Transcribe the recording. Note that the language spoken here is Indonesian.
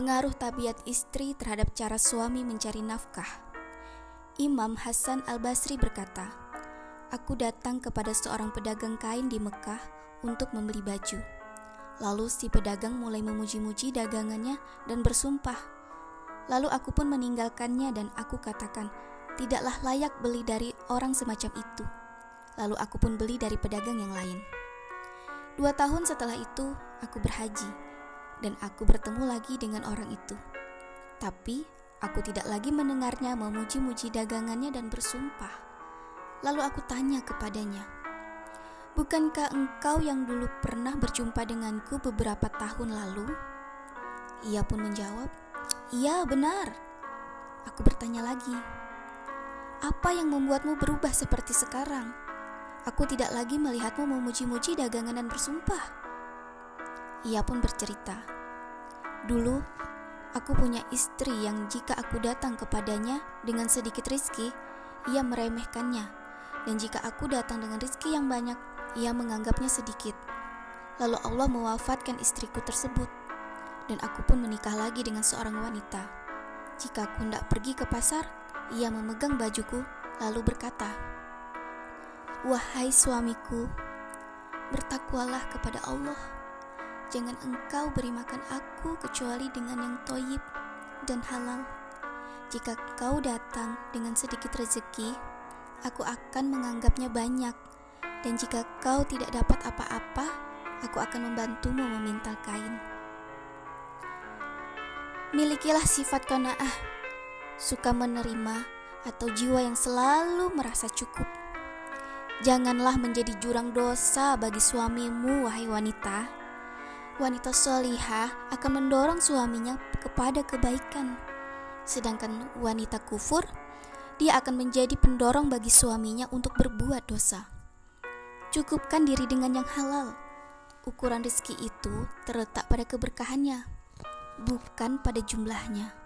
Pengaruh tabiat istri terhadap cara suami mencari nafkah. Imam Hasan Al-Basri berkata, "Aku datang kepada seorang pedagang kain di Mekah untuk membeli baju. Lalu si pedagang mulai memuji-muji dagangannya dan bersumpah. Lalu aku pun meninggalkannya dan aku katakan, tidaklah layak beli dari orang semacam itu. Lalu aku pun beli dari pedagang yang lain. Dua tahun setelah itu, aku berhaji dan aku bertemu lagi dengan orang itu. Tapi aku tidak lagi mendengarnya memuji-muji dagangannya dan bersumpah. Lalu aku tanya kepadanya, "Bukankah engkau yang dulu pernah berjumpa denganku beberapa tahun lalu?" Ia pun menjawab, "Iya, benar." Aku bertanya lagi, "Apa yang membuatmu berubah seperti sekarang?" Aku tidak lagi melihatmu memuji-muji dagangan dan bersumpah. Ia pun bercerita, "Dulu aku punya istri yang jika aku datang kepadanya dengan sedikit rizki, ia meremehkannya, dan jika aku datang dengan rizki yang banyak, ia menganggapnya sedikit. Lalu Allah mewafatkan istriku tersebut, dan aku pun menikah lagi dengan seorang wanita. Jika aku hendak pergi ke pasar, ia memegang bajuku, lalu berkata, Wahai suamiku, bertakwalah kepada Allah. Jangan engkau beri makan aku kecuali dengan yang toyib dan halal. Jika kau datang dengan sedikit rezeki, aku akan menganggapnya banyak. Dan jika kau tidak dapat apa-apa, aku akan membantumu memintal kain. Milikilah sifat kona'ah, suka menerima atau jiwa yang selalu merasa cukup Janganlah menjadi jurang dosa bagi suamimu, wahai wanita. Wanita solihah akan mendorong suaminya kepada kebaikan, sedangkan wanita kufur dia akan menjadi pendorong bagi suaminya untuk berbuat dosa. Cukupkan diri dengan yang halal. Ukuran rezeki itu terletak pada keberkahannya, bukan pada jumlahnya.